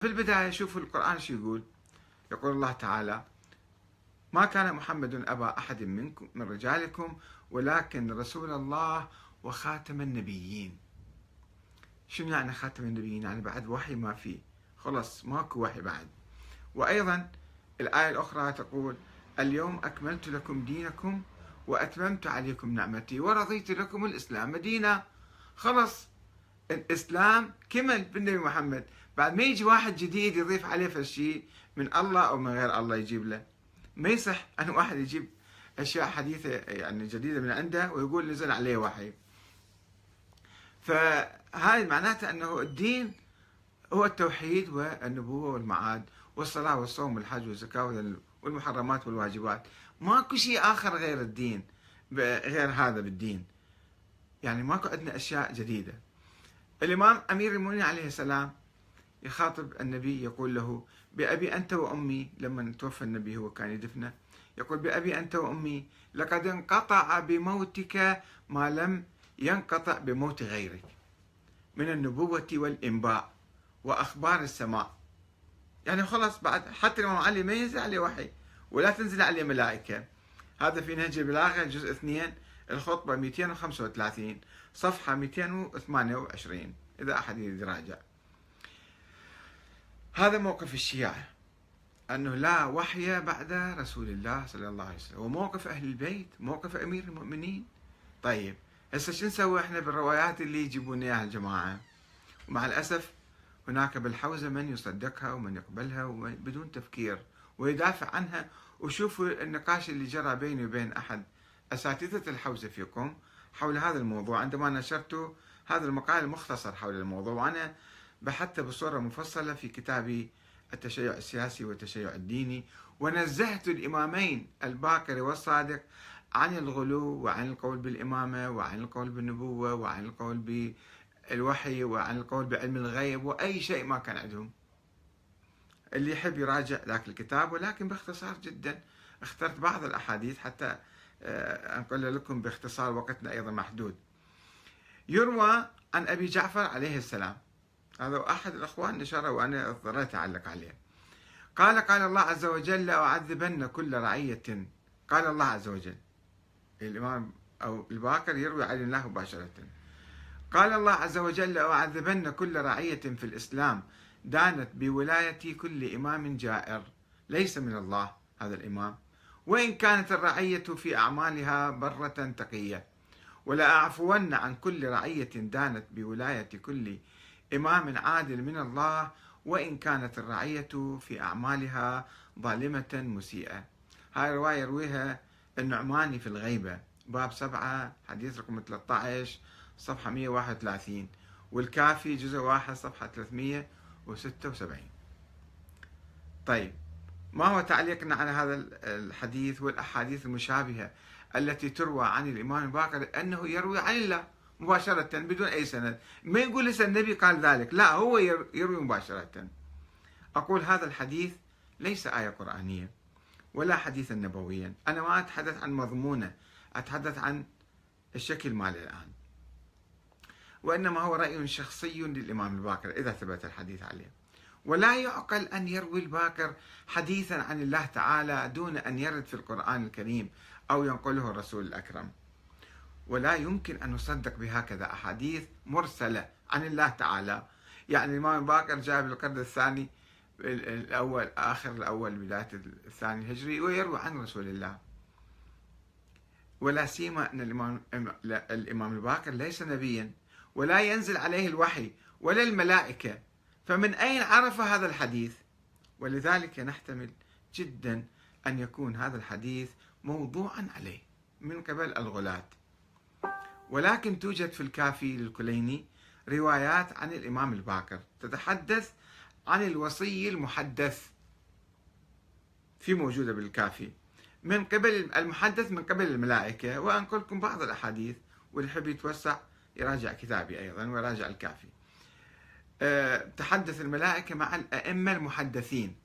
في البداية شوفوا القرآن شو يقول. يقول الله تعالى ما كان محمد أبا أحد منكم من رجالكم ولكن رسول الله وخاتم النبيين. شنو يعني خاتم النبيين؟ يعني بعد وحي ما فيه خلص ماكو وحي بعد. وأيضا الآية الأخرى تقول اليوم أكملت لكم دينكم وأتممت عليكم نعمتي ورضيت لكم الإسلام دينا. خلص الإسلام كمل بالنبي محمد. بعد ما يجي واحد جديد يضيف عليه فشي من الله أو من غير الله يجيب له. ما يصح أن واحد يجيب أشياء حديثة يعني جديدة من عنده ويقول نزل عليه وحي. فهذه معناتها أنه الدين هو التوحيد والنبوة والمعاد والصلاة والصوم والحج والزكاة والمحرمات والواجبات. ماكو شيء آخر غير الدين غير هذا بالدين. يعني ماكو عندنا أشياء جديدة. الإمام أمير المؤمنين عليه السلام يخاطب النبي يقول له بأبي أنت وأمي لما توفى النبي هو كان يدفنه. يقول بأبي أنت وأمي لقد انقطع بموتك ما لم ينقطع بموت غيرك من النبوة والإنباء وأخبار السماء. يعني خلاص بعد حتى الإمام علي ما ينزل عليه وحي ولا تنزل عليه ملائكة. هذا في نهج البلاغة جزء 2 الخطبة 235 صفحة 228 إذا أحد يريد يراجع. هذا موقف الشيعة أنه لا وحي بعد رسول الله صلى الله عليه وسلم وموقف أهل البيت موقف أمير المؤمنين. طيب هسه شو نسوي إحنا بالروايات اللي يجيبون إياها الجماعة؟ ومع الأسف هناك بالحوزة من يصدقها ومن يقبلها بدون تفكير ويدافع عنها. وشوفوا النقاش اللي جرى بيني وبين أحد أساتذة الحوزة فيكم حول هذا الموضوع. عندما نشرت هذا المقال المختصر حول الموضوع وأنا بحثت بصورة مفصلة في كتابي التشيع السياسي والتشيع الديني ونزهت الإمامين الباقر والصادق عن الغلو وعن القول بالإمامة وعن القول بالنبوة وعن القول بالوحي وعن القول بعلم الغيب وأي شيء ما كان عندهم. اللي يحب يراجع ذاك الكتاب ولكن باختصار جدا اخترت بعض الأحاديث حتى آه، أنقل لكم باختصار وقتنا أيضا محدود. يروى عن أبي جعفر عليه السلام. هذا أحد الأخوان نشره وأنا اضطريت أعلق عليه. قال قال الله عز وجل لأعذبن كل رعية. قال الله عز وجل. الإمام أو الباكر يروي عن الله مباشرة. قال الله عز وجل لأعذبن كل رعية في الإسلام دانت بولاية كل إمام جائر. ليس من الله. هذا الإمام. وإن كانت الرعية في أعمالها برة تقية. ولا أعفون عن كل رعية دانت بولاية كل إمام عادل من الله وإن كانت الرعية في أعمالها ظالمة مسيئة. هاي رواية يرويها النعماني في الغيبة. باب سبعة حديث رقم 13 صفحة 131 والكافي جزء واحد صفحة 376 طيب ما هو تعليقنا على هذا الحديث والأحاديث المشابهة التي تروى عن الإمام الباقر؟ أنه يروي عن الله. مباشرة بدون أي سند. ما يقول لسه النبي قال ذلك؟ لا هو يروي مباشرة. أقول هذا الحديث ليس آية قرآنية ولا حديثا نبويا. أنا ما أتحدث عن مضمونة أتحدث عن الشكل ماله الآن. وإنما هو رأي شخصي للإمام الباكر إذا ثبت الحديث عليه. ولا يعقل أن يروي الباكر حديثا عن الله تعالى دون أن يرد في القرآن الكريم أو ينقله الرسول الأكرم. ولا يمكن أن نصدق بهكذا أحاديث مرسلة عن الله تعالى. يعني الإمام باكر جاء بالقرن الثاني الأول آخر الأول بداية الثاني الهجري ويروي عن رسول الله. ولا سيما أن الإمام, الإمام الباكر ليس نبيا ولا ينزل عليه الوحي ولا الملائكة. فمن أين عرف هذا الحديث؟ ولذلك نحتمل جدا أن يكون هذا الحديث موضوعا عليه من قبل الغلاة. ولكن توجد في الكافي للكليني روايات عن الإمام الباكر تتحدث عن الوصي المحدث في موجودة بالكافي. من قبل المحدث من قبل الملائكة وأنقل لكم بعض الأحاديث واللي يحب يتوسع يراجع كتابي أيضا ويراجع الكافي. أه تحدث الملائكة مع الأئمة المحدثين.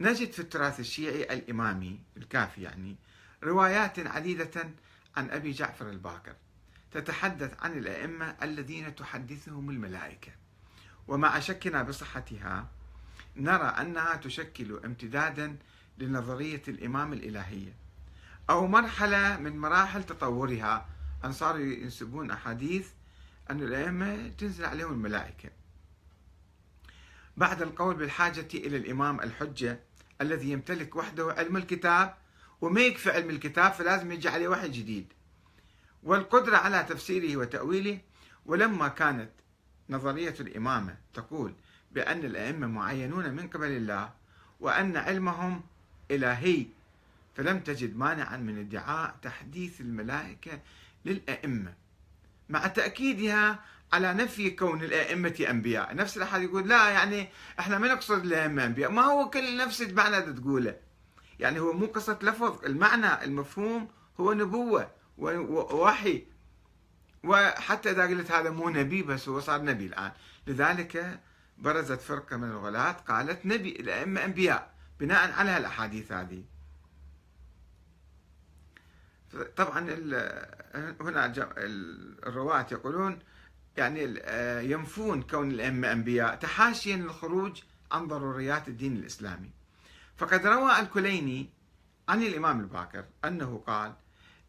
نجد في التراث الشيعي الإمامي الكافي يعني روايات عديدة عن أبي جعفر الباكر تتحدث عن الأئمة الذين تحدثهم الملائكة. ومع شكنا بصحتها نرى أنها تشكل امتدادا لنظرية الإمام الإلهية أو مرحلة من مراحل تطورها. أن صاروا ينسبون أحاديث أن الأئمة تنزل عليهم الملائكة. بعد القول بالحاجة إلى الإمام الحجة الذي يمتلك وحده علم الكتاب وما يكفي علم الكتاب فلازم يجي عليه وحي جديد. والقدرة على تفسيره وتأويله ولما كانت نظرية الإمامة تقول بأن الأئمة معينون من قبل الله وأن علمهم إلهي فلم تجد مانعا من ادعاء تحديث الملائكة للأئمة مع تأكيدها على نفي كون الأئمة أنبياء. نفس الأحد يقول لا يعني إحنا ما نقصد الأئمة أنبياء ما هو كل نفس المعنى تقوله. يعني هو مو قصة لفظ المعنى المفهوم هو نبوة. ووحي. وحتى إذا قلت هذا مو نبي بس هو صار نبي الآن. لذلك برزت فرقة من الغلاة قالت نبي الأئمة أنبياء بناء على هالأحاديث هذه. طبعا هنا الرواة يقولون يعني ينفون كون الأئمة أنبياء تحاشيا للخروج عن ضروريات الدين الإسلامي. فقد روى الكليني عن الإمام الباكر أنه قال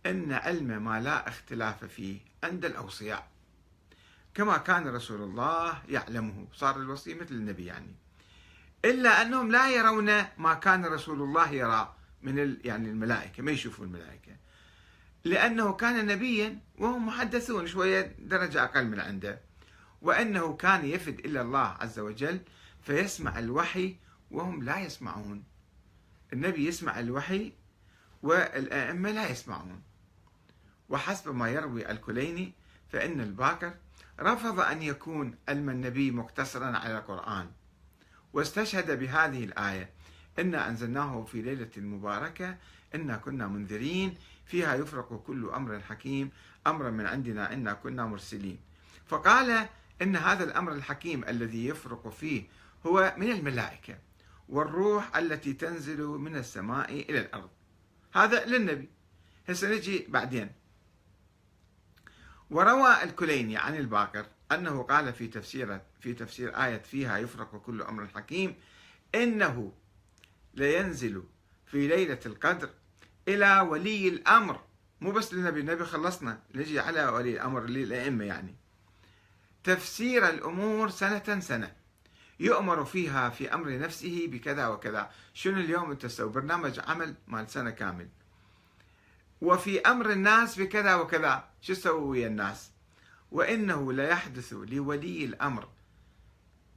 إن علم ما لا اختلاف فيه عند الأوصياء. كما كان رسول الله يعلمه. صار الوصي مثل النبي يعني. إلا أنهم لا يرون ما كان رسول الله يرى من يعني الملائكة. ما يشوفوا الملائكة. لأنه كان نبيا وهم محدثون شوية درجة أقل من عنده. وأنه كان يفد إلى الله عز وجل فيسمع الوحي وهم لا يسمعون. النبي يسمع الوحي والأئمة لا يسمعون. وحسب ما يروي الكليني فإن الباكر رفض أن يكون علم النبي مقتصرا على القرآن. واستشهد بهذه الآية إنا أنزلناه في ليلة مباركة إنا كنا منذرين فيها يفرق كل أمر حكيم أمرا من عندنا إنا كنا مرسلين. فقال إن هذا الأمر الحكيم الذي يفرق فيه هو من الملائكة والروح التي تنزل من السماء إلى الأرض. هذا للنبي. هسه نجي بعدين. وروى الكليني عن الباقر أنه قال في تفسير في تفسير آية فيها يفرق كل أمر حكيم إنه لينزل في ليلة القدر إلى ولي الأمر. مو بس للنبي النبي خلصنا. نجي على ولي الأمر للأئمة يعني. تفسير الأمور سنة سنة. يؤمر فيها في أمر نفسه بكذا وكذا. شنو اليوم أنت تسوي؟ برنامج عمل مال سنة كامل. وفي أمر الناس بكذا وكذا. شو تسوي ويا الناس؟ وإنه لا يحدث لولي الأمر.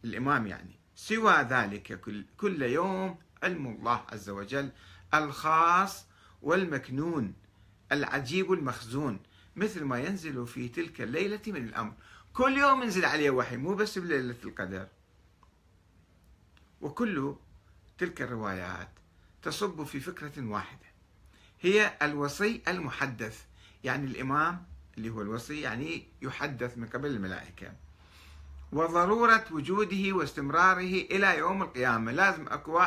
الإمام يعني. سوى ذلك كل, كل يوم علم الله عز وجل الخاص والمكنون العجيب المخزون مثل ما ينزل في تلك الليلة من الأمر. كل يوم ينزل عليه وحي مو بس بليلة القدر. وكل تلك الروايات تصب في فكرة واحدة. هي الوصي المحدث يعني الإمام اللي هو الوصي يعني يحدث من قبل الملائكة. وضرورة وجوده واستمراره إلى يوم القيامة. لازم أكو